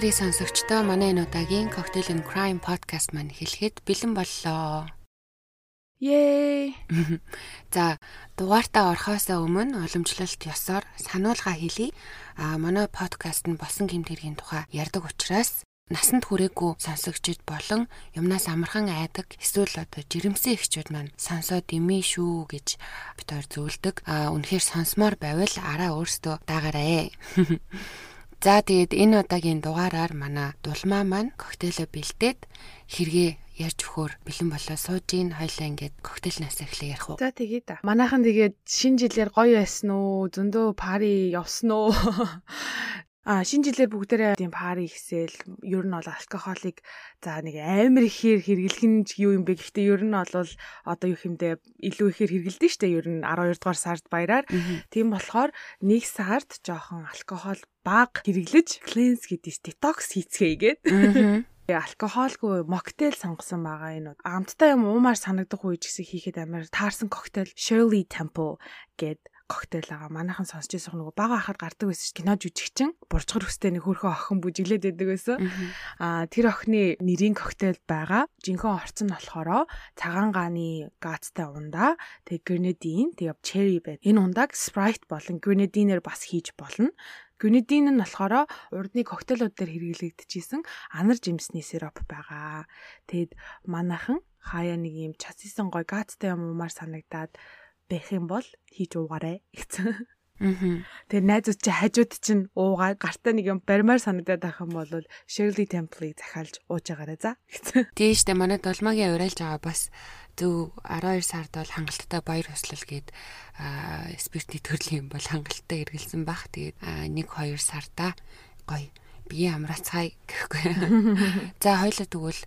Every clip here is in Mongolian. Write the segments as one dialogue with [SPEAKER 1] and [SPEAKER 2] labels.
[SPEAKER 1] хэрэг сонсогчдоо манай энэ удаагийн Cocktail and Crime podcast маань эхлэхэд бэлэн боллоо.
[SPEAKER 2] Yay!
[SPEAKER 1] За, дугаартаа орохоос өмнө уламжлалт ёсоор сануулга хэлье. А манай подкаст нь босон гэмтэргийн тухай ярьдаг учраас насанд хүрээгүй сонсогчид болон юмнаас амархан айдаг эсвэл одоо жирэмсэн эхчүүд маань сонсоод имээ шүү гэж хоёр зөвлөдөг. А үнэхээр сонсомоор байвал араа өөртөө даагаарай. За тэгээд энэ удаагийн дугаараар манай дулмаа маань коктейлөө бэлдээд хэрэгээ ярьж өгөхөөр бэлэн болоо сууж ийн хоёлаа ингээд коктейлнаас эхлэе ярих уу.
[SPEAKER 2] За тэгээд. Манайхан тэгээд шинэ жилээр гоё байсан уу? Зөндөө пари явсан уу? А шинэ жилээр бүгдээрээ тийм пари ихсэл ер нь бол алкохолыг за нэг амар ихээр хэрэглэх нь юу юм бэ? Гэхдээ ер нь бол одоо юу хэмдэ илүү ихээр хэрэгэлдэж штэ ер нь 12 дугаар сард баяраар. Тийм болохоор нэг сард жоохон алкохол баг хэрэглэж cleanse гэдэг detox хийцгээе гээд алкохолгүй моктейл сонгосон байгаа энэ. Амттай юм уумаар санагдах үе ч гэсэн хийхэд амар таарсан коктейл Shirley Temple гэд коктейл байгаа. Манайхан сонсч байсан нөгөө бага ахад гардаг байсан чинь кино жүжигчин буржгар өстэй нэг хөрхөн охин бүжиглээд байдаг байсан. Аа тэр охины нэрийн коктейл байгаа. Жинхэнэ орцсон нь болохоро цагаан гааны газтай ундаа тэгээ гренадин тэгээ черри байд. Энэ ундааг Sprite болон гренадинээр бас хийж болно. Гүнидин нь болохоор урдны коктейлууд дээр хэрэглэгдэжсэн анар жимсний сироп байгаа. Тэгэд манайхан хаяа нэг юм часисан гой гацтай юм уумаар санагдаад байх юм бол хийж уугаарай гэсэн. Аа. Тэгээ найзууд чи хажууд чинь уугаад гартаа нэг юм баримаар санагдаад байх юм бол Shirley Temple-ийг захиалж ууж байгаарай за гэсэн.
[SPEAKER 1] Тийштэй манай долмагийн урайлж байгаа бас зөв 12 сард бол хангалттай баяр хөслөл гээд спиртний төрлийн юм бол хангалттай эргэлсэн бах. Тэгээд 1 2 сарда гоё бие амраацгаая гэхгүй. За хоёлаа тэгвэл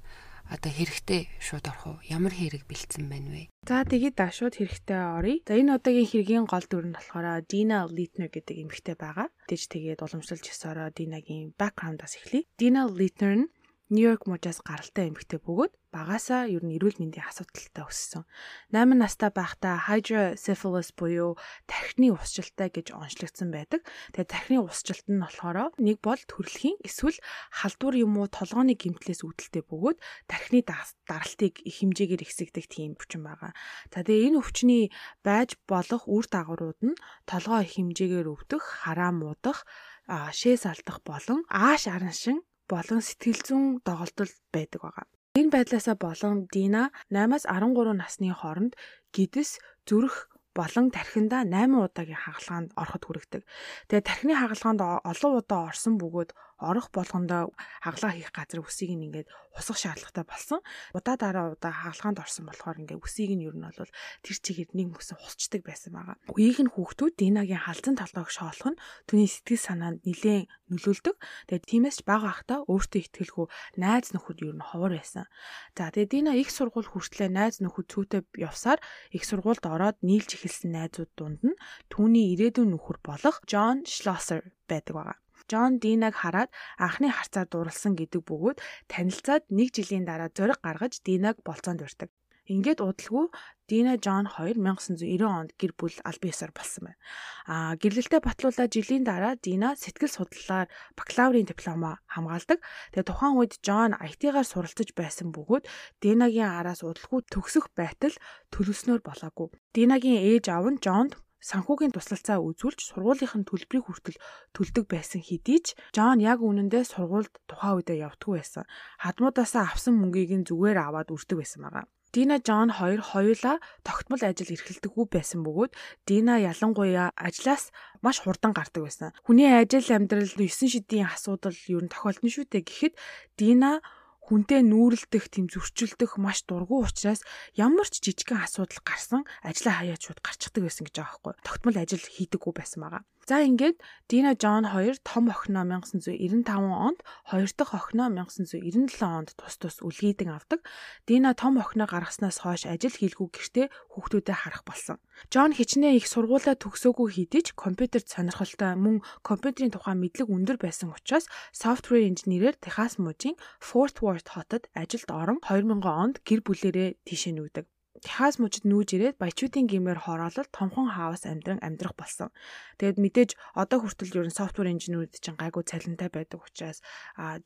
[SPEAKER 1] одоо хэрэгтэй шууд орох уу? Ямар хэрэг бэлдсэн байна вэ?
[SPEAKER 2] За тэгээд шууд хэрэгтэй оръё. За энэ удаагийн хэргийн гол дүр нь болохоор Dina Littner гэдэг эмэгтэй байгаа. Тэгж тэгээд уламжлалж өсөөрөө Dina-гийн background-аас эхлэе. Dina Littner нь Нью-Йорк мужаас гаралтай эмэгтэй бөгөөд багасаа ер нь эрүүл мэндийн асуудалтай өссөн. 8 настай байхдаа hydrocephalus буюу тархины усжилттай гэж онцлогдсон байдаг. Тэгээ тархины усжилт нь болохоор нэг бол төрөлхийн эсвэл халдвар юм уу толгооны гэмтлээс үүдэлтэй бөгөөд тархины даралтыг их хэмжээгээр ихсэгдэх тийм өвчин байгаа. За тэгээ энэ өвчний байж болох үр дагаврууд нь толгоо их хэмжээгээр өвдөх, хараа муудах, шээс алдах болон ааш араншин болон сэтгэл зүйн доголдол байдаг байгаа. Энэ байдлаасаа болон Дина 8-аас 13 насны хооронд гидс зүрх болон тархинда 8 удаагийн хагалгаанд ороход хүрэгдэг. Тэгээ тархины хагалгаанд олон удаа орсон бөгөөд орох болгондоо хаглаа хийх газар үсийг нь ингээд усах шаардлагатай болсон. Удаа дараа удаа хаалгаанд орсон болохоор ингээд үсийг нь ер нь бол тэр чигээр нэг мөсөн хулцдаг байсан байгаа. Үеийг нь хүүхдүүд Динагийн халзан толгойг шоолох нь түүний сэтгэл санаанд нэлээд нөлөөлдөг. Тэгээд тиймээс ч бага ахта өөртөө ихтгэлгүй найз нөхөд ер нь ховор байсан. За тэгээд Дина их сургууль хүртлээр найз нөхөд цүүтэй явсаар их сургуульд ороод нийлж эхэлсэн найзууд дунд нь түүний ирээдүйн нөхөр болох Джон Шлоссер байдаг байгаа. Джон Динаг хараад анхны харцаар дурлсан гэдэг бөгөөд танилцаад нэг жилийн дараа зориг гаргаж Динаг болцоонд урьдаг. Ингээд удалгүй Дина Джон 2 1990 онд гэр бүл аль биесээр болсон байна. Аа гэрлэлтэд батлуулаад жилийн дараа Дина сэтгэл судлалаар бакалаврын дипломо хамгаалдаг. Тэгээ тухайн үед Джон IT-гаар суралцж байсан бөгөөд Динагийн араас удалгүй төгсөх байтал төлөвснөр болоогүй. Динагийн ээж аав нь Джонд санхүүгийн туслалцаа үзүүлж сургуулийнхын төлбөрийг хүртэл төлдөг байсан хэдий ч Джон яг үнэндээ сургуульд тухайн үедээ явдггүй байсан. Хадмуудаасаа авсан мөнгийг нь зүгээр аваад үрдэг байсан байгаа. Дина Джон хоёр хоёулаа тогтмол ажил эрхэлдэггүй байсан бөгөөд Дина ялангуяа ажлаас маш хурдан гардаг байсан. Хүний ажил амьдрал 9 шидийн асуудал юу н тохиолдно шүү дээ. Гэхдээ Дина хүнтэй нүүрэлдэх, тэм зөрчилдөх маш дургу учраас ямар ч жижигхэн асуудал гарсан ажлаа хаяад шууд гарчдаг байсан гэж байгаа байхгүй. Тогтмол ажил хийдэггүй байсан байгаа. За ингээд Дина Джон 2 том охиноо 1995 онд, хоёр дахь охиноо 1997 онд тус тус үлгийдэн авдаг. Дина том охиноо гаргаснаас хойш ажил хийлгүй гэртээ хүүхдүүдэд харах болсон. Джон хичнээн их сургуулаа төгсөөгүй хэдий ч компьютерт сонирхолтой мөн компьютерийн тухай мэдлэг өндөр байсан учраас софтвер инженерээр Техас мужийн Fort Worth хотод ажилд орон 2000 онд гэр бүлэрээ тийшээ нүүдэг. Техас мужид нүүж ирээд баячуудын гимээр хороолол томхон хаус амьдран амьдрах болсон. Тэгээд мэдээж одоо хүртэл ер нь софтвер инженерүүд чинь гайгүй цалинтай байдаг учраас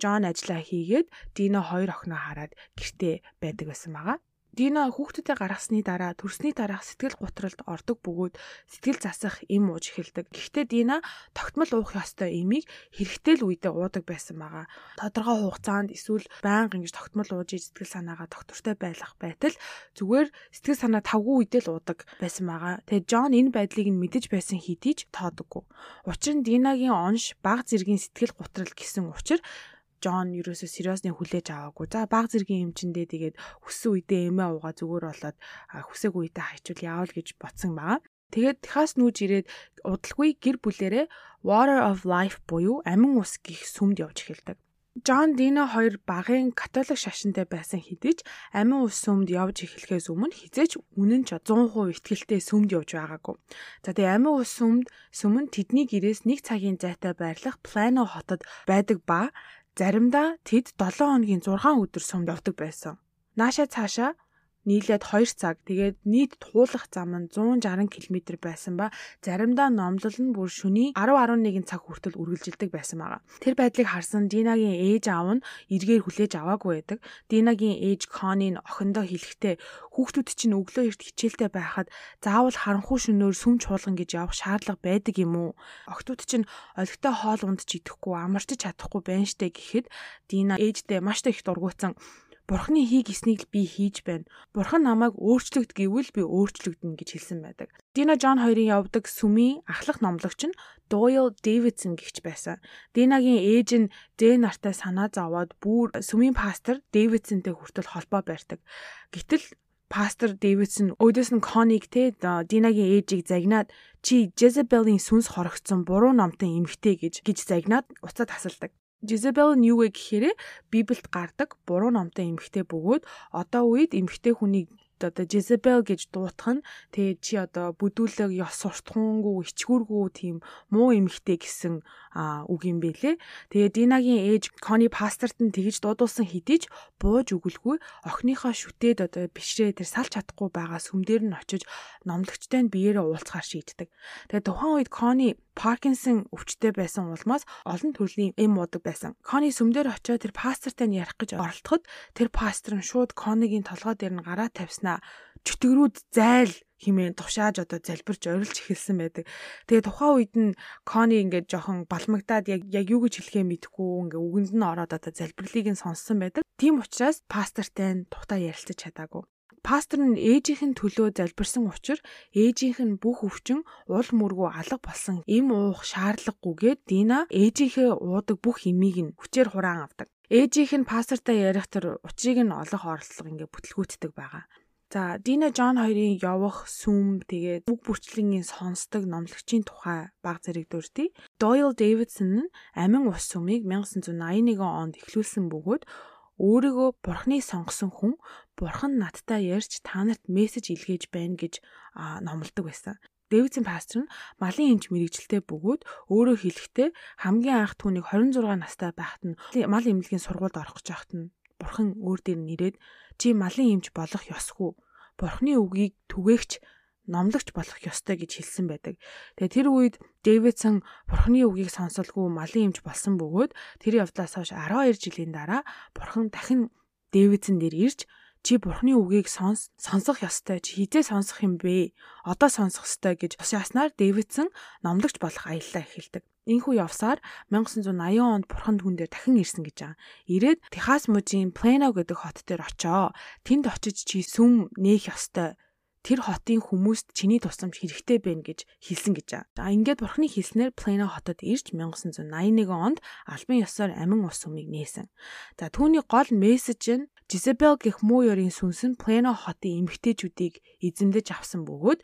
[SPEAKER 2] Джон ажиллаа хийгээд Дино хоёр охиноо хараад гэртээ байдаг байсан байгаа. Дина хүүхдүүдэд гаргасны дараа төрсний дараах сэтгэл гутралд ордог бөгөөд сэтгэл засах им ууж эхэлдэг. Гэхдээ Дина тогтмол уух ёстой имийг хэрэгтэй л үедээ уудаг байсан байгаа. Тодорхой хугацаанд эсвэл байнга ингэж тогтмол ууж сэтгэл санаагаа доктортой байлгах байтал зүгээр сэтгэл санаа тавгүй үедээ л уудаг байсан байгаа. Тэгээ Джон энэ байдлыг нь мэдэж байсан хэдий ч тоодоггүй. Учир нь Динагийн онш баг зэргийн сэтгэл гутрал гэсэн учир Джон ерөөсөө сериосны хүлээж аваагүй. За баг зэргийн эмчэндээ тэгээд хүссэн үедээ эмээ уугаа зүгээр болоод хүсэг үедээ хайчвал яавал гэж ботсон байгаа. Тэгээд Техас нүүж ирээд удалгүй гэр бүлэрээ Water of Life буюу амин ус гих сүмд явж эхэлдэг. Джон Дино хоёр багын католик шашинтай байсан хэдий ч амин ус сүмд явж эхлэхээс өмнө хизээч үнэн ч 100% итгэлтэй сүмд явж байгаагүй. За тэгээ амин ус сүмд сүмэн тэдний гэрээс нэг цагийн зайтай байрлах Плано хотод байдаг ба Заримдаа тэд 7 хоногийн 6 өдөр сумд явдаг байсан. Нааша цаашаа нийлээд 2 цаг тэгээд нийт туулах зам нь 160 км байсан ба заримдаа номлол нь бүр шөнийн 10-11 цаг хүртэл үргэлжилдэг байсан байгаа. Тэр байдлыг харсан Динагийн ээж аав нь эргээр хүлээж аваагүй байдаг. Динагийн ээж Кони нь охиндоо хэлэхдээ хүүхдүүд чинь өглөө эрт хичээлтэй байхад заавал харанхуй шөнөөр сүм чуулган гэж явах шаардлага байдаг юм уу? Охтууд чинь олигтой хоол ундч идэхгүй амарч чадахгүй байна штэ гэхэд Дина ээждээ маш их дургуутсан Бурхны хийг эснийг л би хийж байна. Бурхан намайг өөрчлөгд гэвэл би өөрчлөгдөн гэж хэлсэн байдаг. Дина Джон хоёрын явдаг сүмийн ахлах номлогч нь Doyle Davidson гихч байсан. Динагийн ээж нь Дэ нартай санаа зовоод бүр сүмийн пастор Davidsonтэй хүртэл холбоо барьдаг. Гэтэл пастор Дэвидсон өөдөөс нь Коник те Динагийн ээжийг загнаад чи Jezebel-ийн сүнс хорогдсон буруу номтой эмгтэй гэж гэж загнаад уцаад тасалдаг. Jezebel нь юу вэ гэхээр Библиэд гардаг буруу номтой эмгхтэй бөгөөд одоо үед эмгхтэй хүнийг одоо Jezebel гэж дуутах нь тэгээ чи одоо бүдүүлэг ёс суртахуунгүй ичгүүргүй тийм муу эмхтэй гэсэн үг юм бэлээ. Тэгээ Динагийн ээж Кони пасторт нь тэгж дуудуулсан хэдий ч бууж өгөлгүй охиныхоо шүтээд одоо бишрээ тэр салж чадахгүй байгаа сүмдэр нь очиж номлогчтой нь биеэрээ уулзахаар шийддэг. Тэгээ тухайн үед Кони Паркинсон өвчтөй байсан улмаас олон төрлийн эм уудаг байсан. Кони сүмдэр очиод тэр пастортай нь ярих гэж оролдоход тэр пастор нь шууд Конигийн толгой дээр нь гараа тавьсан яснаа чөтгөрүүд зайл химээ тушааж одоо залбирч орилж эхэлсэн байдаг. Тэгээ тухайн үед нь Кони ингээд жоохон балмагдаад яг яг юу гэж хэлэхээ мэдэхгүй ингээ үгэнд нь ороод одоо залбирлыг нь сонссон байдаг. Тийм учраас пастортай нь тухтаа ярилцаж чадаагүй. Пастор нь ээжийнх нь төлөө залбирсан учраас ээжийнх нь бүх өвчин уул мөргөө алга болсон им уух шаардлагагүйгээд Дина ээжийнхээ уудаг бүх имийг нь хүчээр хураан авдаг. Ээжийнх нь пастортай ярих тэр учрыг нь олох оролдлого ингээ бүтлгүүтдэг байгаа. За Дина Джон хоёрын явах сүм тэгээд үг бүрчлэнгийн сонсдог номлогчийн тухай баг зэрэг дүрдий. Doyle Davidson нь Амин ус сүмийг 1981 онд эхлүүлсэн бөгөөд өөрийгөө бурхны сонгосон хүн бурхан надтай ярьж та нарт мессеж илгээж байна гэж номлодог байсан. Дэвидсийн пастор нь малын эмч мэрэгжилтэй бөгөөд өөрөө хэлэхдээ хамгийн анх түүнийг 26 настай байхад нь мал эмнэлгийн сургуульд орох гэж байхад нь бурхан өөр дээр нэрээд чи малын эмч болох ёсгүй. Бурхны үгийг түгээгч номлогч болох ёстой гэж хэлсэн байдаг. Тэгээ тэр үед Дэвидсон Бурхны үгийг сонсолгүй малын эмч болсон бөгөөд тэр явдлаас хойш 12 жилийн дараа Бурхан дахин Дэвидсон дээр ирж чи бурхны үгийг сонс сонсох ёстой чи хизээ сонсох юм бэ одоо сонсох ёстой гэж тушааснаар Дэвидсон номлогч болох аяллаа эхэлдэг Инхүү явсаар 1980 онд бурхан түн дээр дахин ирсэн гэж байгаа. Ирээд Техас мужийн Plano гэдэг хот дээр очоо. Тэнд очиж чи сүм нээх ёстой тэр хотын хүмүүст чиний тусламж хэрэгтэй байна гэж хэлсэн гэж байгаа. За ингээд бурхны хэлснээр Plano хотод ирж 1981 онд албан ёсоор амин ус сүмийг нээсэн. За түүний гол мессеж нь Jezebel гэх муу ёрийн сүнс нь Plano хотын эмгтээчүүдийг эзэмдэж авсан бөгөөд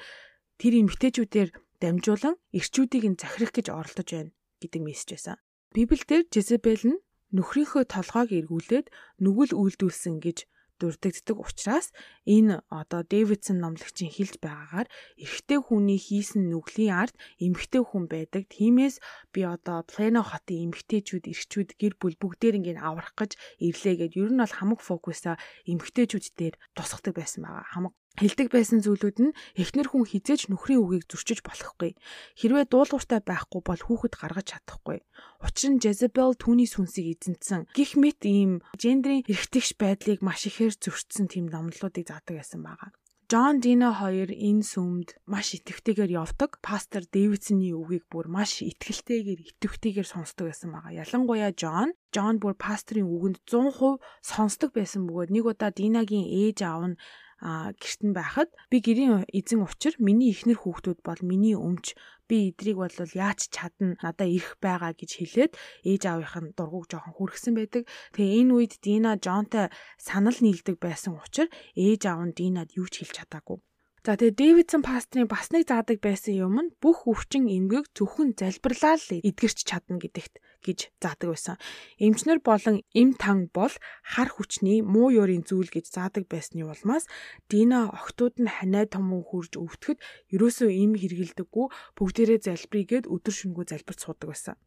[SPEAKER 2] тэр эмгтээчүүдээр дамжуулан эрчүүдийг нь захирах гэж оролдож байна гэдэг мессеж байсан. Библиэлд Жезебел нь нөхрийнхөө толгойг эргүүлээд нүгэл үйлдүүлсэн гэж дурддагддаг учраас энэ одоо Дэвидсон номлогчийн хэлж байгаагаар эрэгтэй хүний хийсэн нүглийн ард эмэгтэй хүн байдаг. Тиймээс би одоо Плано хотын эмэгтэйчүүд, эрэгчүүд гэр бүл бүгдээр ингээд аврах гэж ирлээ гэд ер нь бол хамаг фокусаа эмэгтэйчүүд дээр тусгадаг байсан байгаа. Хамаг Хилдэг байсан зүйлүүд нь эхнэр хүн хизээж нөхрийн үгийг зөрчиж болохгүй. Хэрвээ дуулууртай байхгүй бол хүүхэд гаргаж чадахгүй. Учир нь Jezebel түүний сүнсийг эзэнтсэн. Гэх мэт ийм гендрийн эргэтгэж байдлыг маш ихээр зөрчсөн тийм номлолуудыг заадаг байсан байгаа. Джон Дина хоёр энэ сүмд маш итэвхтэйгээр явдаг. Пастор Дэвидсоны үгийг бүр маш итгэлтэйгээр, итэвхтэйгээр сонсдог байсан байгаа. Ялангуяа Джон, Джон бүр пасторын үгэнд 100% сонсдог байсан бөгөөд нэг удаа Динагийн ээж аав нь гэрт нь байхад би гэрийн эзэн учир миний ихнэр хүүхдүүд бол миний өмч би эдрийг бол яаж чадна надаа ирэх байгаа гэж хэлээд ээж аавынх нь дургуг жоохон хүрхсэн байдаг. Тэгээ энэ үед Дина Жонтой санал нийлдэг байсан учраас ээж аав нь Динад юу ч хэлж чадаагүй. За тэгээ Дэвидсон пастрын бас нэг заадаг байсан юм нь бүх өвчин эмгэг зөвхөн залбирлаа л эдгэрч чадна гэдэгт гэж заадаг байсан. Эмчнэр болон эм тан бол хар хүчний муу ёрийн зүйл гэж заадаг байсны улмаас Дина охтууд нь ханаа томон хурж өвтөхөд ерөөсөө эм хэрэгэлдэггүй бүгдээрээ залбирыгээд өдөр шөнөгүй залбирч суудаг байсан.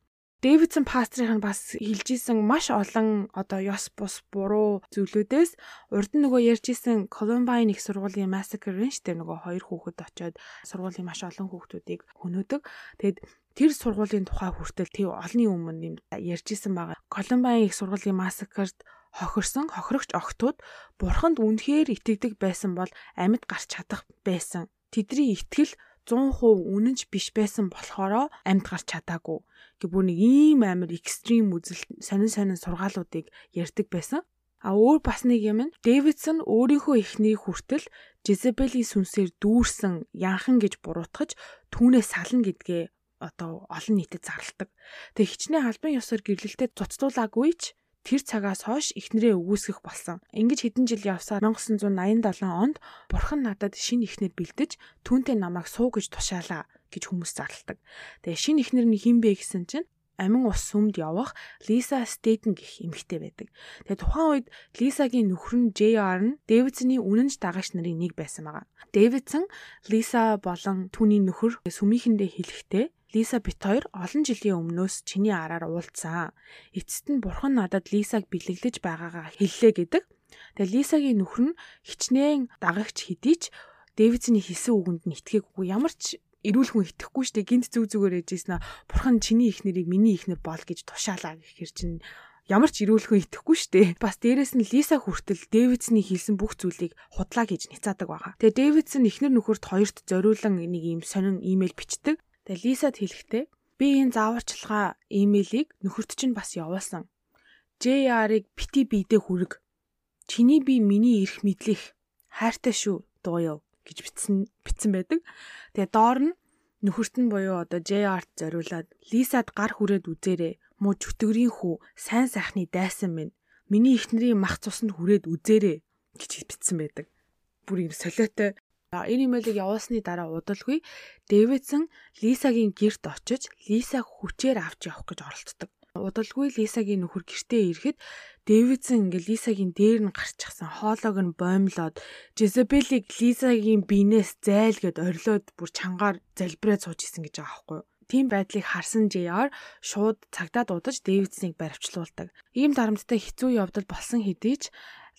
[SPEAKER 2] Дэвидсон пастрын бас хэлж исэн маш олон одоо ёс бус буруу зүйлүүдээс урд нь нөгөө ярьж исэн Columbine их сургуулийн massacre нь штэ нөгөө хоёр хүүхэд очиод сургуулийн маш олон хүүхдүүдийг хөнөөдөг. Тэгэд тэр сургуулийн тухай хүртэл тэг олонний өмнө юм ярьж исэн байгаа. Columbine их сургуулийн massacre-д хохирсон хохирогч охтууд бурханд үнэхээр итгэдэг байсан бол амьд гарч чадах байсан. Тэдний итгэл 100% үнэнч биш байсан болохоро амьд гарч чадаагүй. Гэ бүр нэг ийм амар экстрим үзэл сонин сонин сургаалуудыг ярьдаг байсан. А өөр бас нэг юм нь Дэвидсон өөрийнхөө эхний хүртэл Жезебелийн сүнсээр дүүрсэн янхан гэж буруутгаж түүнээ сална гэдгээ одоо олон нийтэд зарладаг. Тэг хичнээн албан ёсоор гэрлэлтэд цуцтуулаагүй ч тэр цагаас хойш эхнэрээ өгөөсгөх болсон. Ингэж хэдэн жил явсаар 1987 онд бурхан надад шинэ эхнэр бэлдэж түүнтэй намайг суу гэж тушаалаа гэж хүмүүс зарладаг. Тэгээ шинэ эхнэр нь хин бэ гэсэн чинь амин ус сүмд явах Лиса Стейтен гэх эмэгтэй байдаг. Тэгээ тухайн үед Лисагийн нөхөр нь JR нь Дэвидсоны үнэнч дагагч нарын нэг байсан байгаа. Дэвидсон Лиса болон түүний нөхөр сүмийнхэндээ хэлэхдээ Лиса бит хоёр олон жилийн өмнөөс чиний араар уулзсан. Эцэст нь бурхан надад Лисаг бэлэглэж байгаагаа хэллээ гэдэг. Тэгээ Лисагийн нөхөр нь хичнээн дагагч хэдий ч Дэвидсны хэлсэн үгэнд нь итгээгүй ямар ч эрүүл хүн итгэхгүй штэ гинт зүг зүгээр ээжсэн аа бурхан чиний их нэрийг миний их нэр бол гэж тушаалаа гэхэр чинь ямар ч эрүүл хүн итгэхгүй штэ бас дээрэс нь Лиса хүртэл Дэвидсны хэлсэн бүх зүйлийг худлаа гэж ницаадаг байгаа. Тэгээ Дэвидсэн ихнэр нөхөрт хоёрт зориулан нэг юм сонин имэйл бичдэг. Тэгээ Лисад хэлэхдээ би энэ зааварчилгаа имэйлийг нөхөрт чинь бас явуулсан. JR-ыг бити бидээ хүрэг. Чиний би миний эрх мэдлэх хайртай шүү дууяв гэж бичсэн бичсэн байдаг. Тэгээ доор нь нөхөрт нь буюу одоо JR-т зориулаад Лисад гар хүрээд үзээрэй. Муу чөтгөрийн хүү сайн сайхны дайсан минь. Миний эхнэрийн мах цуснд хүрээд үзээрэй гэж бичсэн байдаг. Бүр юм солиотой Энэ имэйлийг явуулсны дараа удалгүй Дэвидсон Лисагийн герт очиж Лисаг хүчээр авч явах гэж оролддог. Удалгүй Лисагийн нөхөр гэртээ ирэхэд Дэвидсон ингээ Лисагийн дээр нь гарчихсан хоолойг нь боомлоод Жезебелийг Лисагийн биенээс зайлгээд орилоод бүр чангаар залбираад сууж исэн гэж байгаа байхгүй юу? Тийм байдлыг харсан JR шууд цагдаа дуудаж Дэвидсыг баривчлуулдаг. Ийм дарамттай хэцүү явдал болсон хэдий ч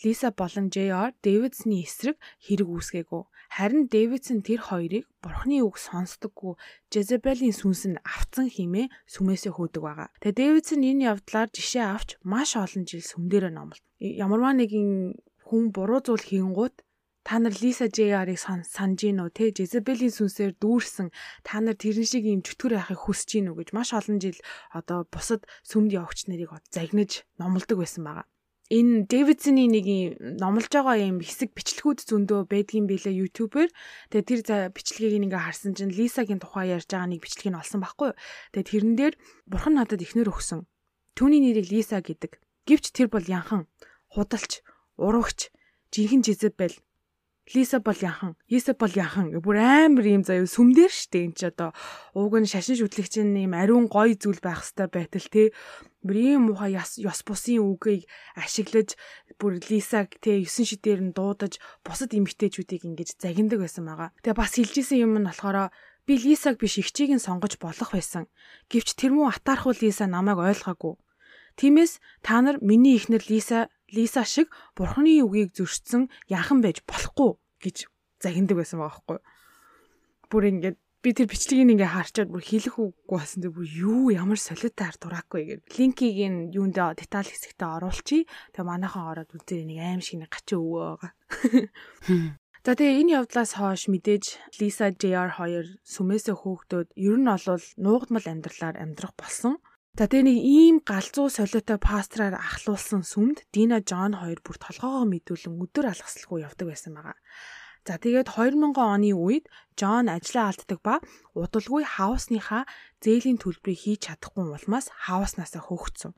[SPEAKER 2] Лиса болон JR Дэвидсны эсрэг хэрэг үүсгээгүй. Харин Дэвидсон тэр хоёрыг бурхны үг сонсдоггүй Жезебелийн сүнс нь авцсан химээ сүмээсээ хөөдөг байгаа. Тэгээ Дэвидсон энэ явдлаар жишээ авч маш олон жил сүмдэрэ номлол. Ямарваа нэгэн хүн буруу зүйл хийнгүүт та нар Лиса JR-ыг санаж гин үү те Жезебелийн сүнсээр дүүрсэн та нар тэрэн шиг юм чөтгөр яхахыг хүсэж гин үү гэж маш олон жил одоо бусад сүмд явагч нарыг загнаж номлодог байсан байгаа энэ Дэвидсны нэг номлож байгаа юм хэсэг бичлэгүүд зөндөө байдгийн билээ YouTube-ээр. Тэгээ тэр бичлэгийг ингээ харсан чинь Лисагийн тухай ярьж байгаа нэг бичлэг нь олсон байхгүй юу. Тэгээ тэрэн дээр бурхан надад ихнэр өгсөн. Түүний нэрийг Лиса гэдэг. Гэвч тэр бол янхан, худалч, урагч, жинхэнэ Жизебел Лиса бол яхан, Иса бол яхан бүр амар юм заяа сүмдэр штэ энэ ч одоо ууг нь шашин шүтлэгчийн юм ариун гоё зүйл байх хэвээр байтал те бүр ийм муухай яс ёс бусын үгийг ашиглаж бүр Лисаг те 9 шидээр нь дуудаж бусад эмгтээчүүдийг ингэж загиндаг байсан байгаа. Тэгээ бас хэлжсэн юм нь болохоор би Лисаг биш ихчийг нь сонгож болох байсан. Гэвч тэр муу атаархуу Лиса намайг ойлгоогүй. Тиймээс та нар миний ихнэр Лиса Лиса шиг бурхны үгийг зөрчсөн яхан байж болохгүй гэж загиндаг байсан байгаа байхгүй. Бүр ингээд би тэр бичлэгийг ингээ харчаад бүр хийлэх үггүй басан тэр бүр юу ямар солиотаар дураагүй гэв. Линкийг нь юундаа деталь хэсэгтээ оруулчихъя. Тэгээ манайхан ороод үзээ нэг аим шиг нэг гачаа өвөө байгаа. За тэгээ энэ явдлаас хойш мэдээж Lisa JR 2 сүмээсээ хөөгдөөд ер нь олвол нуугдмал амьдралаар амьдрах болсон. За тэгээ нэг ийм галзуу солиотой пастраар ахлуулсан сүмд Дина Джон хоёр бүр толгоогоо мэдүүлэн өдөр алгасалгүй явдаг байсан байгаа. За тэгээд 2000 оны үед Джон ажлаа алддаг ба удалгүй хаусныхаа зээлийн төлбөрийг хийж чадахгүй улмаас хауснасаа хөөгцсөн.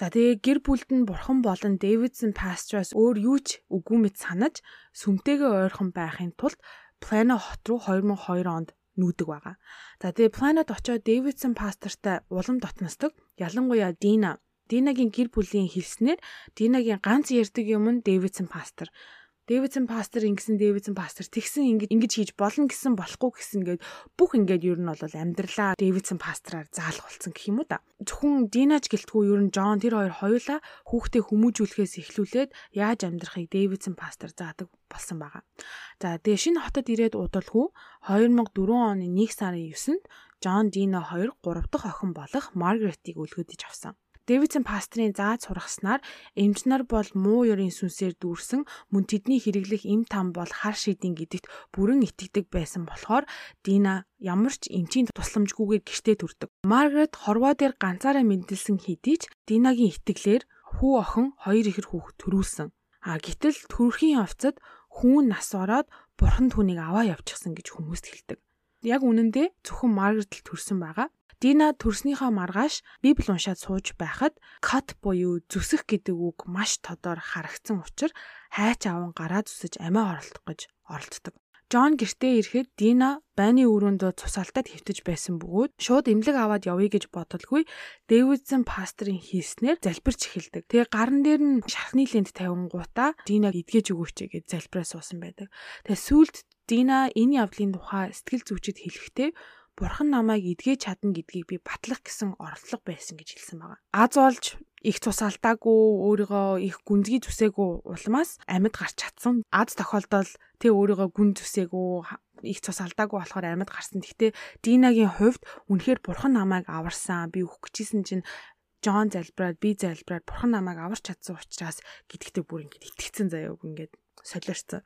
[SPEAKER 2] За тэгээ гэр бүлд нь бурхан болон Дэвидсон пастраас өөр юу ч үгүй мэд санаж сүмтэйгээ ойрхон байхын тулд Плано хот руу 2002 онд нүүдэг байгаа. За тэгээ Планод очоод Дэвидсон пастортай улам дотносдог. Ялангуяа Дина Динагийн гэр бүлийн хэлснээр Динагийн ганц ярддаг юм нь Дэвидсон пастор. Дэвидсон пастор ингэсэн Дэвидсон пастор тэгсэн ингэж ингэж хийж болно гэсэн болохгүй гэсэн гээд бүх ингээд ер нь бол амьдралаа Дэвидсон пастраар заалах болсон гэх юм уу да. Зөвхөн Динаж гэлтгүү ер нь Джон тэр хоёр хоёулаа хүүхдээ хүмүүжүүлэхээс эхлүүлээд яаж амьдрахыг Дэвидсон пастор заадаг болсон байгаа. За тэгээ шинэ хотод ирээд удалгүй 2004 оны 1 сарын 9-нд Джон Дина 2 3 дахь охин болох Маргаретийг үлгөөдөж авсан. Дэвидсон пастрын зааж сургаснаар эмч нар бол муу ёрийн сүнсээр дүүрсэн мөн тэдний хэрэглэх эм там бол хар шийдин гэдэгт бүрэн итгэдэг байсан болохоор Дина ямар ч эмчийн тусламжгүйгээр гэртээ төрдөг. Маргарет хорвоо дээр ганцаараа мэндэлсэн хэдий ч Динагийн итгэлээр хүү охин хоёр ихэр хүүхэд төрүүлсэн. А гэтэл төрхийн явцад хүүн нас ороод бурхан түүнийг аваа явчихсан гэж хүмүүст хэлдэг. Яг үнэндээ зөвхөн Маргарет л төрсэн байгаа. Дина төрснийхөө маргааш Библи уншаад сууж байхад cut буюу зүсэх гэдэг үг маш тодор харагдсан учраас хайч аван гараа зүсэж амиа оролдох гэж оролддог. Джон гэртээ ирэхэд Дина байны өрөөндөө цусаалтад хөвтөж байсан бөгөөд шууд эмнэлэг аваад явъя гэж бодолгүй Дэвидсон пастрын хийснээр залбирч эхэлдэг. Тэгээ гарн дээр нь шархны лент тавингуудаа Динаг эдгэж өгөөч гэж залбираа суусан байдаг. Тэгээ сүулт Дина энэ явдлын тухай сэтгэл зүйчэд хэлэхдээ бурхан намайг эдгэж чадна гэдгийг би батлах гэсэн оролдлого байсан гэж хэлсэн байгаа. Аз олж их цус алдаагүй өөрийгөө их гүнзгий зүсээгүй улмаас амьд гарч чадсан. Аз тохиолдол тэ өөрийгөө гүн зүсээгүй их цус алдаагүй болохоор амьд гарсан. Гэхдээ Динагийн хувьд үнэхээр бурхан намайг аварсан. Би өгөх гэжсэн чинь Джон залбираад би залбираад бурхан намайг аварч чадсан учраас гэдэгтээ бүр ингэж итгэцэн заяаг ингээд солиорцсон.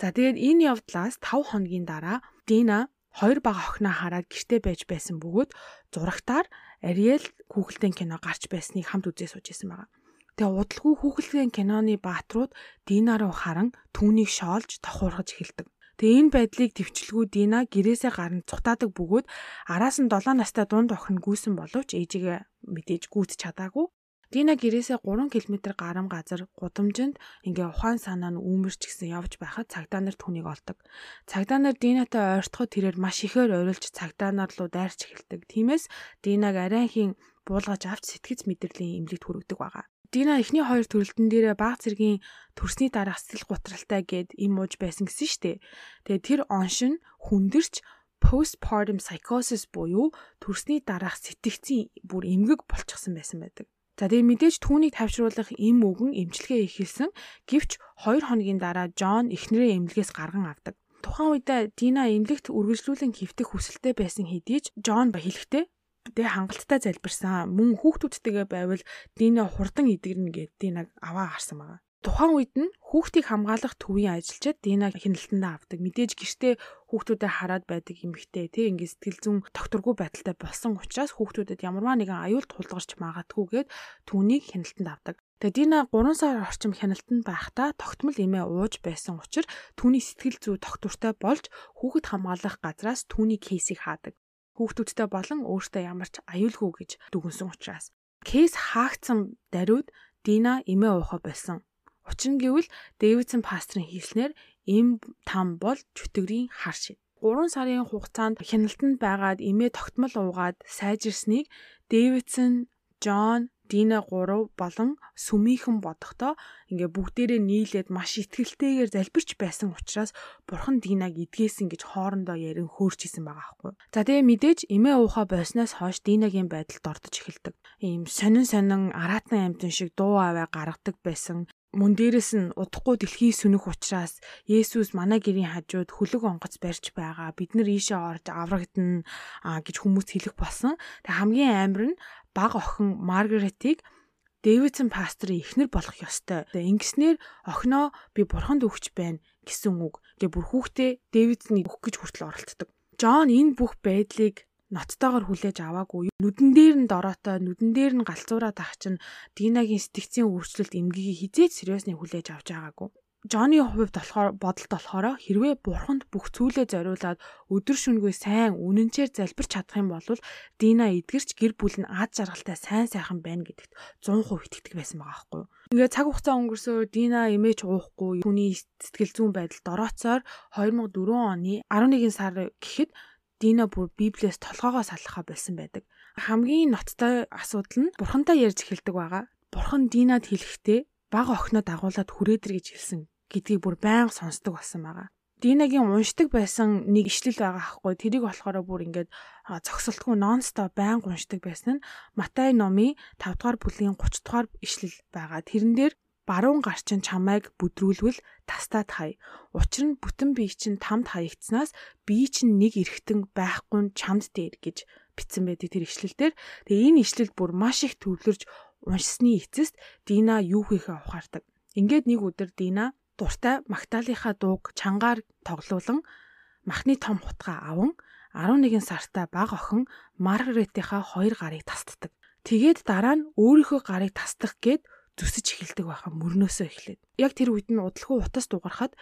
[SPEAKER 2] За тэгээд энэ явдлаас 5 хоногийн дараа Дина хоёр бага охиноо хараад гэрте байж байсан бөгөөд зурагтаар Ариэл хүүхэлдэйн кино гарч байсныг хамт үзээ сууж исэн байгаа. Тэгээ удалгүй хүүхэлдэйн киноны бааtruуд Дина руу харан түүнийг шоолж тохуурхаж эхэлдэг. Тэгээ энэ байдлыг төвчлгүй Дина гэрээсээ гарна цутаадаг бөгөөд араас нь 7 настай дунд охин гүйсэн боловч ээжигээ мэдээж гүйт чадаагүй. Дина гэрээсээ 3 км гарам газар гудамжинд ингээ ухаан санаа нь үүмэрч гисэн явж байхад цагдаа нар түүнийг олдог. Цагдаа нар Динатай ойртоход тэрээр маш ихээр ойрлж цагдаа нар руу дайрч эхэлдэг. Тиймээс Динаг арайхийн буулгаж авч сэтгэц мэдрэлийн эмнэлэгт хүргэдэг байгаа. Дина эхний хоёр төрөлтөн дээрээ баг зэргийн төрсний дараах сэтгэл гутралтай гэд им ууж байсан гэсэн штэ. Тэгээ тэр оншин хүндэрч postpartum psychosis буюу төрсний дараах сэтгцийн бүр эмгэг болчихсон байсан байдаг. За тэгээ мэдээж түүнийг тавьшруулах эм үгэн эмчилгээ эхэлсэн. Гэвч 2 хоногийн дараа Джон эхнэрээ эмнэлгээс гарган авдаг. Тухайн үед Дина эмнэлэгт үргэлжлүүлэн хөвтөх хүсэлтэй байсан хэдий ч Джон ба хэлэхдээ тэгээ хангалттай залбирсан. Мөн хүүхдүүдтэйгээ байвал Дина хурдан идэгрнэ гэд Динаг аваа гарсан байгаа. Тухайн үед нь хүүхдийг хамгаалах төвийн ажилчид Динаг хяналтандаа авдаг. Мэдээж гэртээ хүүхдүүдэд хараад байдаг эмэгтэй тий ингээд сэтгэл зүйн докторгүй байдалтай болсон учраас хүүхдүүдэд ямарваа нэгэн аюул тулгарч магадгүйгээд түүнийг хяналтанд авдаг. Тэгээ Дина 3 сар орчим хяналтанд байхдаа тогтмол эмээ ууж байсан учраас түүний сэтгэл зүй доктортой болж хүүхэд хамгаалах газраас түүний кейсийг хаадаг. Хүүхдүүдтэй болон өөртөө ямар ч аюулгүй гэж дүгнсэн учраас кейс хаагдсан даруйд Дина эмээ уухаа болсон. Учир нь гэвэл Дэвидсон пастрын хэлснээр эм там бол чөтгөрийн хар шид. 3 сарын хугацаанд хяналтанд байгаад эмээ тогтмол уугаад сайжирсныг Дэвидсон, Джон, Дина 3 болон сүмийнхэн бодохдоо ингээ бүгдээрээ нийлээд маш ихтгэлтэйгээр залбирч байсан учраас бурхан Динаг эдгээсэн гэж хоорондоо ярин хөөрчсэн байгаа аахгүй. За тэгээ мэдээж эмээ уухаа болсноос хойш Динагийн байдалд ордож эхэлдэг. Ийм сонин сонин аратан амтэн шиг дуу аваа гаргадаг байсан мөн дээрэс нь удахгүй дэлхий сүнэх учраас Есүс манай гэрийн хажууд хөлөг онгоц барьж байгаа. Бид нар ийшээ орж аврагдана гэж хүмүүс хэлэх болсон. Тэг хамгийн амар нь баг охин Маргаретийг Дэвидсон пастрын эхнэр болох ёстой. Ингэснээр охиноо би бурханд өгч байна гэсэн үг. Тэгээ бүр хүүхдээ Дэвидсний өгөх гэж хүртэл оролддог. Джон энэ бүх байдлыг ноттойгоор хүлээж аваагүй. Нүдэн дээр нь дороотой, нүдэн дээр нь галзуураа тах чинь Динагийн сэтгцийн өөрчлөлт эмгэгийг хизээч сериусны хүлээж авч байгаагүй. Джонны хувьд болохоор бодолт болохоор хэрвээ бурханд бүх зүйлээ зориулаад өдөр шөнөгүй сайн үнэнчээр залбирч чадах юм бол Дина эдгэрч гэр бүл нь ад жаргалтай сайн сайхан байна гэдэгт 100% итгэдэг байсан байгаа байхгүй юу. Ингээ цаг хугацаа өнгөрсөөр Дина эмээч уухгүй түүний сэтгэл зүйн байдал дорооцоор 2004 оны 11 сар гэхэд Дина бүр Библиэс толгоогоо салхаа болсон байдаг. Хамгийн ноцтой асуудал нь бурхантай ярьж эхэлдэг байгаа. Бурхан Динад хэлэхдээ баг охиноо дагуулад хүрээдэр гэж хэлсэн гэдгийг бүр байнга сонсдог болсон байгаа. Динагийн уншдаг байсан нэг ишлэл байгаа хгүй тэрийг болохоор бүр ингээд зогсолтгүй нонстоп байнга уншдаг байсан нь Матай номын 5 дугаар бүлгийн 30 дугаар ишлэл байгаа. Тэрэн дээр баруун гарчин чамайг бүдрүүлвэл тастаад хай. Учир нь бүтэн бие чинь тамд хаягдсанаас бие чинь нэг эргэтэн байхгүй чамд дээр гэж бичсэн байдаг тэр ишлэлдэр. Тэгээ энэ ишлэл бүр маш их төвлөрж уншсны эцэст Дина юу хийхээ ухаардаг. Ингээд нэг өдөр Дина дуртай Магдалийнхаа дууг чангаар тоглуулан махны том хутгаа аван 11 сартаа баг охин Маргаретийнхаа хоёр гарыг тасддаг. Тэгээд дараа нь өөрийнхөө гарыг тасдах гээд зүсэж эхэлдэг байхаа мөрнөөсөө эхлээд. Яг тэр үед нь удалгүй утас дугарахад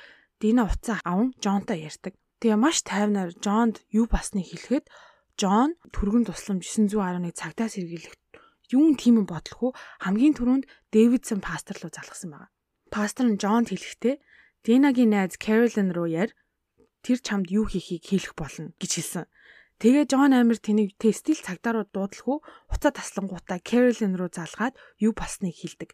[SPEAKER 2] Дина уцаа аван Джонтой ярьдаг. Тэгээ маш тайвнаар Джонд юу басныг хэлэхэд Джон түргэн тусламж 911 цагтаа сэргийлэх юун тийм бодлохгүй хамгийн түрүүнд Дэвидсон пастор руу залгасан байна пастор нь Джонд хэлэхдээ Динагийн найз Кэролин руу яар тэр чамд юу хийхийг хэлэх болно гэж хэлсэн. Тэгээ Джон Амир тэнийг тестил цагдаарууд дуудлаггүй уцаа таслангуудаа Кэролин руу залгаад юу болсныг хэлдэг.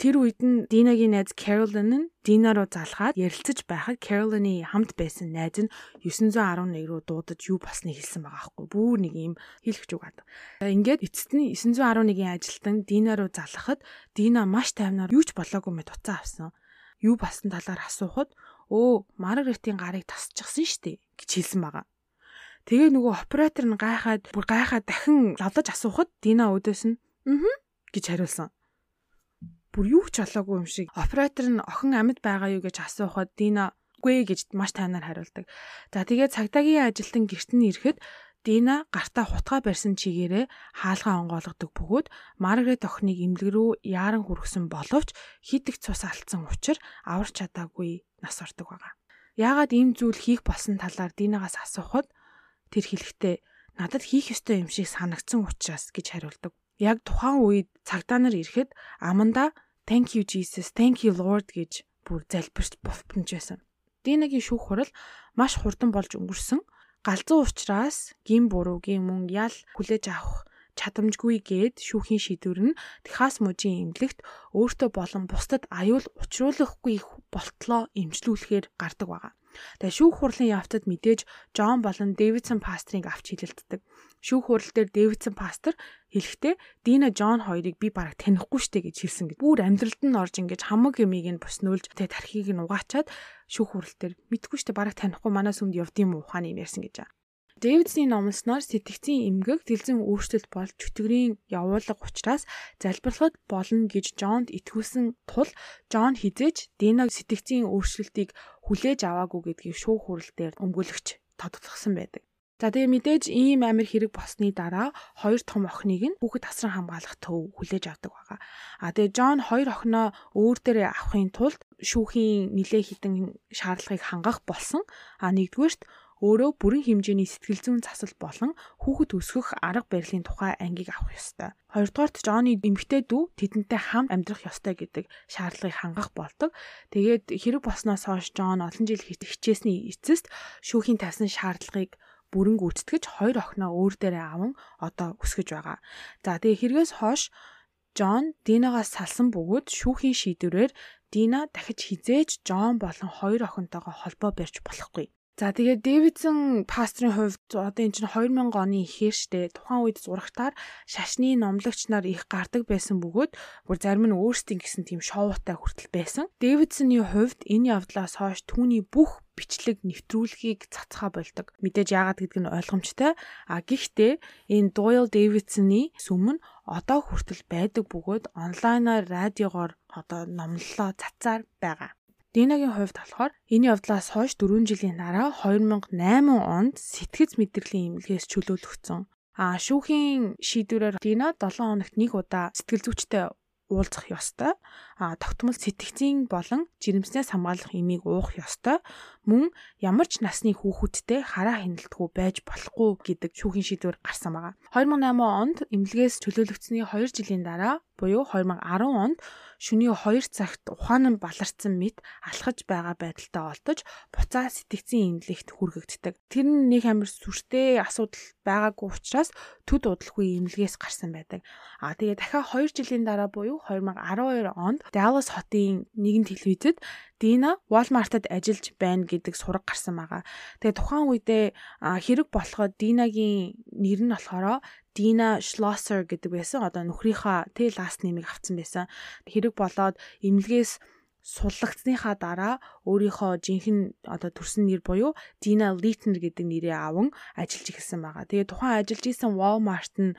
[SPEAKER 2] Тэр үед нь Динагийн найз Кэролин нь Дина руу залгаад ярилцаж байхад Кэролины хамт байсан найз нь 911 руу дуудаж юу болсныг хэлсэн байгаа аахгүй. Бүүр нэг юм хэлэх зүг ад. Ингээд эцэст нь 911-ийн ажилтан Дина руу залхахад Дина маш тайвнаар юу ч болоогүй мэт уцаа авсан. Юу болсон талаар асуухад өө Маргаретийн гарыг тасчихсан штеп гэж хэлсэн байгаа. Тэгээ нөгөө оператор нь гайхаад бүр гайхаад дахин лавлаж асуухад Дина өдөөс нь "Аа" гэж хариулсан. Бүр юу ч болоогүй юм шиг оператор нь охин амьд байгаа юу гэж асуухад Дина "Үгүй" гэж маш тайнаар хариулдаг. За тэгээ цагдаагийн ажилтан гэрт нь ирэхэд Дина гартаа хутгаа барьсан чигээрээ хаалгаа онгойлгодог бөгөөд Маргарет охиныг имлэг рүү яаран хүргэсэн боловч хит их цус алдсан учраас аварч чадаагүй нас ордог байгаа. Яагаад ийм зүйл хийх болсон талаар Динагаас асуухад Тэр хэлэхдээ надад хийх ёстой юм шиг санагдсан учраас гэж хариулдаг. Яг тухайн үед цагдаа нар ирэхэд аманда thank you Jesus, thank you Lord гэж бүр залбирч бовтонж байсан. Динагийн шүүх хурал маш хурдан болж өнгөрсөн. Галзуу ухраас гин буруугийн мөн ял хүлээж авах чадамжгүй гээд шүүхийн шийдвэр нь Техас мужийн эмнэлэгт өөртөө болон бусдад аюул учруулахгүй болтлоо эмчлүүлэхээр гардаг байгаа. Тэгээ шүүх хурлын явцад мэдээж Джон болон Дэвидсон пастрыг авч хилэлддэг. Шүүх хурал дээр Дэвидсон пастор хэлэхдээ Дина Джон хоёрыг би бараг танихгүй штэ гэж хэлсэн гэж. Бүр амьдралд нь орж ингэж хамаг юмыг нь буснуулж тэгээ тархийг нь угаачаад шүүх хурал дээр мэдгүй штэ бараг танихгүй манай сүмд явдсан ухааны юм ярьсан гэж. Дэвидсний номлосноор сэтгцийн эмгэг дэлзэн өөрчлөлт болж чөтгөрийн явуулга учраас залбирлахад болно гэж Жонд итгүүлсэн тул Джон хизээж Динаг сэтгцийн өөрчлөлтийг хүлээж аваагүй гэдгийг шүүх хурал дээр өмгөөлөгч тодтолгосон байдаг. За тэгээ мэдээж ийм амир хэрэг болсны дараа хоёр том охиныг нь хүүхэд асран хамгаалах төв хүлээж авдаг байгаа. А тэгээ Джон хоёр охиноо өөр дээрээ авахын тулд шүүхийн нилээ хідэн шаардлагыг хангах болсон. А нэгдүгээрт өөрөө бүрэн хэмжээний сэтгэл зүйн засал болон хүүхэд өсгөх арга барилын тухай ангийг авах ёстой. Хоёрдугаарт Джонни эмэгтэй дүү тэдэнтэй хам амьдрах ёстой гэдэг шаардлагыг хангах болдог. Тэгээд хэрэг болсноос хойш Джон олон жил хичээсний эцэст шүүхийн тавьсан шаардлагыг бүрэн гүйцэтгэж хоёр охиноо өөр дээрээ аван одоо өсгөж байгаа. За тэгээ хэрэгээс хойш Джон Динагаас салсан бөгөөд шүүхийн шийдвэрээр Дина дахиж хизээж Джон болон хоёр охинтойгоо холбоо барьж болохгүй. За тэгээд Дэвидсон пастрын хувьд одоо эн чинь 2000 оны ихээр штэ тухайн үед зурагтаар шашны номлогч нар их гардаг байсан бөгөөд бүр зарим нь өөрсдийн гэсэн тийм шоутай хүртэл байсан. Дэвидсоны хувьд энэ явдлаас хойш түүний бүх бичлэг нэвтрүүлгийг цацхаа болдог. Мэдээж яагаад гэдг нь ойлгомжтой. А гэхдээ энэ Doyle Davidson-ы сүм нь одоо хүртэл байдаг бөгөөд онлайнаар радиогоор одоо номлолоо цацаар байгаа. Динагийн хувьд болохоор энэ явдлаас хойш 4 жилийн дараа 2008 онд сэтгэц мэдрэлийн эмнэлгээс чөлөөлөгдсөн. А шүүхийн шийдвэрээр Дина 7 хоногт нэг удаа сэтгэл зүйчтэй уулзах ёстой. А тогтмол сэтгцийн болон жирэмснээс хамгаалах имийг уух ёстой. Мөн ямар ч насны хүүхэдтэй хараа хяналтгүй байж болохгүй гэдэг шүүхийн шийдвэр гарсан байгаа. 2008 онд эмнэлгээс чөлөөлөгдсөний 2 жилийн дараа буюу 2010 онд шөнийн 2 цагт ухаан нь баларцсан мэт алхаж байгаа байдалтай олдож буцаа сэтгцийн имлэгт хүргэгддэг. Тэр нь нэг амар сүртэй асуудал байгаагүй учраас төд удалгүй имлэгээс гарсан байдаг. А тэгээ дахиад 2 жилийн дараа буюу 2012 онд Dallas хотын нэгэн телевизэд Дина Walmart-д ажиллаж байна гэдэг сураг гарсан байгаа. Тэгээ тухайн үедээ хэрэг болоход Динагийн нэр нь болохоор Дина Schlosser гэдэг байсан. Одоо нөхрийнхаа тэ ласт нэмийг авсан байсан. Хэрэг болоод эмнэлгээс суллагдсныхаа дараа өөрийнхөө жинхэнэ одоо төрсөн нэр буюу Dina Litner гэдэг нэрээ аван ажиллаж эхэлсэн байгаа. Тэгээ тухайн ажиллаж исэн Walmart нь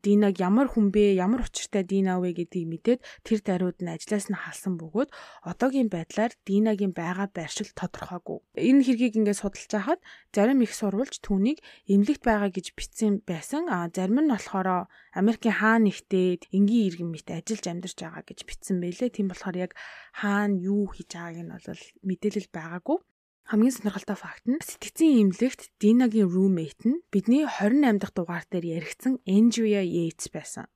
[SPEAKER 2] Динаг ямар хүн бэ, ямар учиртай Дина вэ гэдгийг мэдээд тэр даруйд нь ажлаас нь халсан бөгөөд одоогийн байдлаар Динагийн байгаа байршил тодорхойгүй. Энэ хэргийг ингээд судалж байхад зарим их сурвалж түүнийг эмнэлэгт байгаа гэж бичсэн байсан. А зарим нь болохоор Америкийн хаан нэгтээд энгийн иргэн мэт ажиллаж амьдарч байгаа гэж бичсэн байлээ. Тийм болохоор яг хаан юу хийж байгааг нь бол мэдээлэл байгаагүй. Хамгийн сонирхолтой факт нь сэтгцийн имлэгт Динагийн roommate нь бидний 28 дахь дугаар дээр яригдсан Andrea Yates байсан.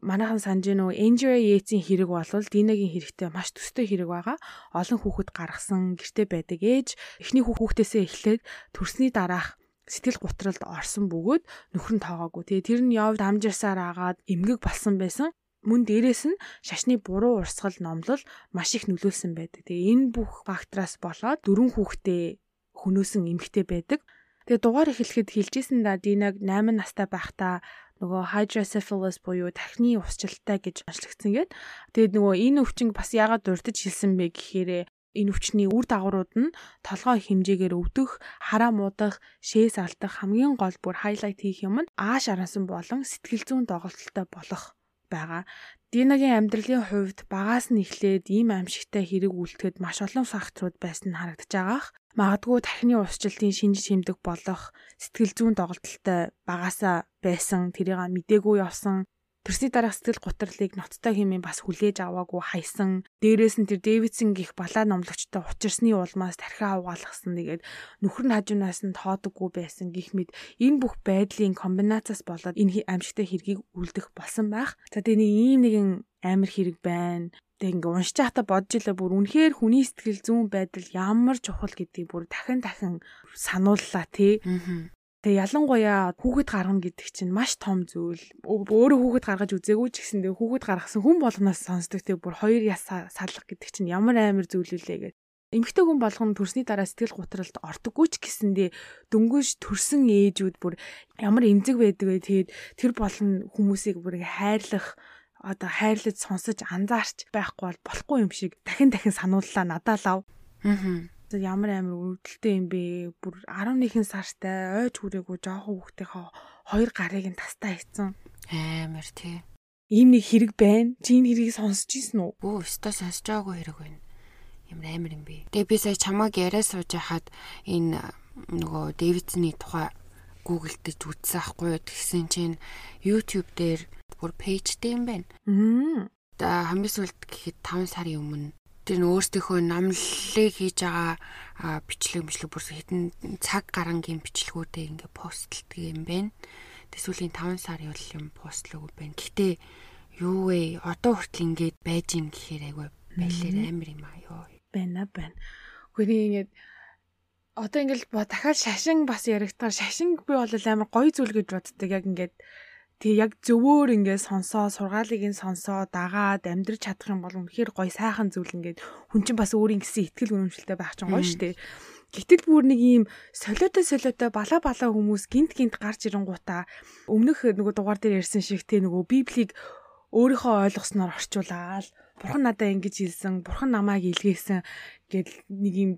[SPEAKER 2] Манайхан санаж нөө Andrea Yates-ийн хэрэг бол Динагийн хэрэгтэй маш төстэй хэрэг байгаа. Олон хүүхэд гаргасан, гэрте байдаг ээж эхний хүүхдээсээ эхлээд төрсний дараах сэтгэл гутралд орсон бөгөөд нөхөр нь тоогоогүй. Тэгээ тэр нь явд амжирсаар агаад эмгэг болсон байсан. Мөн дээрэс нь шашны буруу урсгал номлол маш их нөлөөлсөн байдаг. Тэгээ энэ бүх фактораас болоод дөрвөн хүүхдээ хөнөөсөн эмэгтэй байдаг. Тэгээ дугаар эхлэхэд хэлжсэн да Динаг 8 настай байхдаа нөгөө hydrocephalus буюу тархины усчлалтай гэж онцлогдсон гээд тэгээд нөгөө энэ өвчин бас яагаад дурдж хэлсэн бэ гэхээр энэ өвчний үр дагаврууд нь толгой хэмжээгээр өвдөх, хараа муудах, шээс алдах хамгийн гол бүр хайлайт хийх юм нь ааш арансан болон сэтгэл зүйн доголдолтой болох байгаа. Динагийн амьдралын хувьд багаас нь эхлээд ийм амьжигтай хэрэг үлдэхэд маш олон факторууд байсан нь харагдаж байгаах. Магадгүй тархины усчлалтын шинж тэмдэг болох сэтгэл зүйн доголдолтой багасаа байсан тэрийг мдээгүй явсан Тэрсний дараах сэтгэл гутралыг ноцтой хэмээн бас хүлээж аваагүй хайсан. Дээрээс нь тэр Дэвидсон гих балаа номлогчтой учирсны улмаас тархиа угаалгасан. Тэгээд нөхөр нь хажуунаас нь тоодоггүй байсан гих мэд энэ бүх байдлын комбинацаас болоод энэ амьжигтай хэргийг үлдэх болсон байх. За тэгээ нэг ийм нэгэн амар хэрэг байна. Тэг ингээ уншиж байхдаа бодж илээ бүр үнэхээр хүний сэтгэл зүүн байдал ямар чухал гэдгийг бүр дахин дахин санууллаа тий. Тэгээ ялангуяа хүүхэд гаргана гэдэг чинь маш том зүйл. Өөрөө хүүхэд гаргаж үзээгүй ч гэсэн тэгээ хүүхэд гаргасан хүн болгоноос сонсдог тэгээ бүр хоёр яс салах гэдэг чинь ямар амар зүйл үлээ гэдэг. Эмэгтэй хүн болгоно төрсний дараа сэтгэл гутралд ортоггүй ч гэсэндээ дөнгөж төрсэн ээжүүд бүр ямар эмзэг байдаг вэ тэгээд тэр болон хүмүүсийг бүр хайрлах одоо хайрлаж сонсож анзаарч байхгүй бол болохгүй юм шиг дахин дахин санууллаа надад лав. Аа ямар амар өвдөлттэй юм бэ? Бүр 11 сартай ойж хүрээгүй жоохон хүүхдийнхээ хоёр гарыг нь тастаа хийцэн.
[SPEAKER 1] Амар тий.
[SPEAKER 2] Ийм нэг хэрэг байна. Чи энэ хэргийг сонсч ийсэн үү?
[SPEAKER 1] Өө, өстой сонсож байгаагүй хэрэг байна. Ямар амар юм бэ? Тэгээ би сая чамааг яриа сууж хахад энэ нөгөө Дэвидсны тухай гуглдэж үзсэн ахгүй? Тэгсэн чинь YouTube дээр бүр пэйжтэй юм байна. Аа. Хамгийн сүүлд гэхэд 5 сарын өмнө тэр нь өөрсдийнхөө номлолыг хийж байгаа бичлэг мэтлэг бүр хэдэн цаг гарангийн бичлэгүүдээ ингээ постлдаг юм байна. Тэсүүлийн 5 сарын үл юм постлог байна. Гэтэ юу вэ? Одоо хүртэл ингээд байж юм гэхээр айгүй байлэр амир юм аа ёо.
[SPEAKER 2] Байна байна. Гэхдээ ингээд одоо ингээл дахиад шашин бас яригдгаар шашин би бол амар гоё зүйл гэж боддог. Яг ингээд Тэгээ яг зөвөр ингээд сонсоо, сургаалыг нь сонсоо, дагаад амьдрч чадах юм бол үнэхээр гоё сайхан зүйл ингээд хүн чинь бас өөрийн гэсэн ихтгэл үнэмшилтэй байх чинь гоё шүү дээ. Гэтэл бүр нэг ийм солиотой солиотой бала бала хүмүүс гинт гинт гарч ирэнгуудаа өмнөх нөгөө дугаар дээр ярьсан шиг те нөгөө библийг өөрийнхөө ойлгосноор орчуулаад бурхан надаа ингэж хэлсэн, бурхан намайг илгээсэн гэд нэг ийм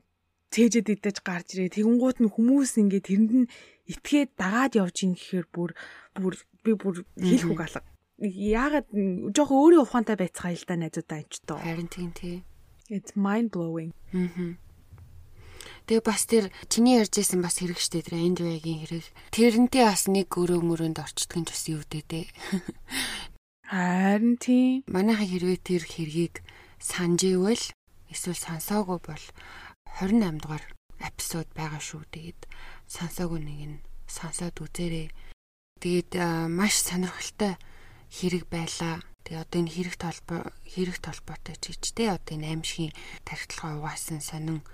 [SPEAKER 2] цээжэд идэж гарч ирээ. Тэгэнгუут нь хүмүүс ингээд тэрэнд нь итгээд дагаад явж ин гэхээр бүр бүр би бүр хэлэх үг алга. Яагаад жоох өөрийн ухаантай байцгаа л да найзуудаа энэ ч тоо.
[SPEAKER 1] Харин тийм тий.
[SPEAKER 2] It's mind blowing.
[SPEAKER 1] Аа. Тэгээ бас тэр чиний ярьжсэн бас хэрэг штэ тэр Эндвэгийн хэрэг. Тэрнтэй бас нэг өрөө мөрөнд орчдөг нь бас юу дээ.
[SPEAKER 2] Харин тийм.
[SPEAKER 1] Манайха хэрвээ тэр хэргийг санаж ивэл эсвэл сонсоогүй бол 28 дугаар эпизод байгаа шүү. Тэгээд сонсоогүй нэг нь сонсоод үзээрэй. Тэгээд маш сонирхолтой хэрэг байлаа. Тэгээ одоо энэ хэрэг толбоо хэрэг толботой ч гэж те одоо энэ аимшигын тархитлагаа угаасан сонин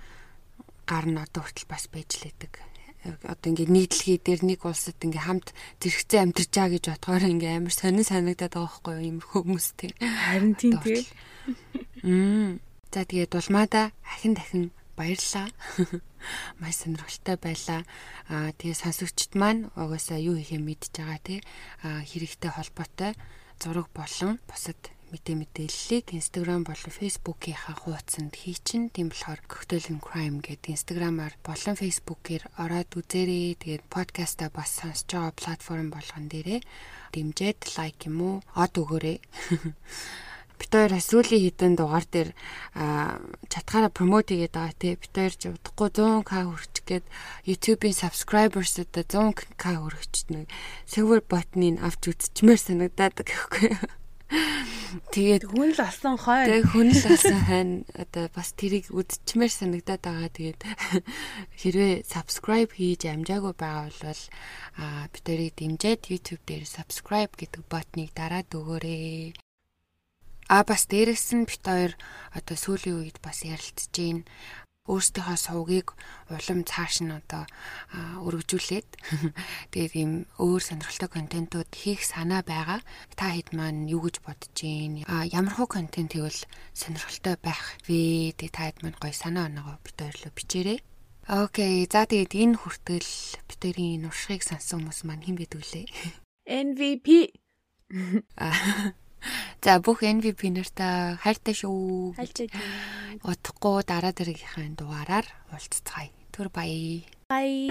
[SPEAKER 1] гар нь одоо хүртэл бас байж лээдэг. Одоо ингээд нийтлхий дээр нэг улсад ингээ хамт зэрэгцээ амьдарч байгаа гэж бодгоор ингээ амар сонин санагдаад байгаа байхгүй юу юм хүмүүстэй.
[SPEAKER 2] Харин тийм тэгээ.
[SPEAKER 1] Мм. За тэгээд дулмаада ахин дахин баярлаа. Маш сонирхолтой байлаа. Аа тэгээ сонсогчд маань угаасаа юу хийхээ мэдж байгаа тий. Аа хэрэгтэй холбоотой зураг болон бусад мэдээ мэдээллийг Instagram болон Facebook-ийнхаа хуудсанд хийчин. Тийм болохоор Cocktail and Crime гэдэг Instagram-аар болон Facebook-ээр ороод үзээрэй. Тэгээд подкаста бас сонсож байгаа платформ болгон дээрээ дэмжиж лайк юм уу од өгөөрэй. бит хоёр сүүлийн хідэн дугаар дээр чатгаараа промот хийгээд байгаа тий бит хоёр ч удахгүй 100к хүрчих гээд YouTube-ийн subscribers-уудаа 100к хүргэж нэг server bot-ыг авч үзчихмээр санагдаад гэхгүй. Тэгээд
[SPEAKER 2] хүн л алсан хой.
[SPEAKER 1] Тэгээд хүн л алсан хань одоо бас тэрийг үдчмээр санагдаад байгаа. Тэгээд хэрвээ subscribe хийж амжаагүй байгаа бол а бид тэрийг дэмжиж YouTube дээр subscribe гэдэг ботныг дараад өгөөрэй. А бас дээрэс нь бит хоёр одоо сүүлийн үед бас ярилцж гин өөрсдийнхөө сувгийг улам цааш нь одоо өргөжүүлээд тэгээд ийм өөр сонирхолтой контентууд хийх санаа байгаа. Та хэд маань юу гэж бодож гин? А ямар хөө контент хийвэл сонирхолтой байх вэ? Тэгээд та хэд маань гоё санаа оноогоо бит хоёрлоо бичээрэй. Окей. За тэгээд энэ хүртэл битэрийн уршигыг сансан хүмүүс маань хэн байдаг вүлээ?
[SPEAKER 2] MVP.
[SPEAKER 1] За бүх MVP нартаа хайртай шүү.
[SPEAKER 2] Хайртай.
[SPEAKER 1] Утахгүй дараа дараагийнхаа дугаараар уулзцгаая. Түр баяа.
[SPEAKER 2] Bye.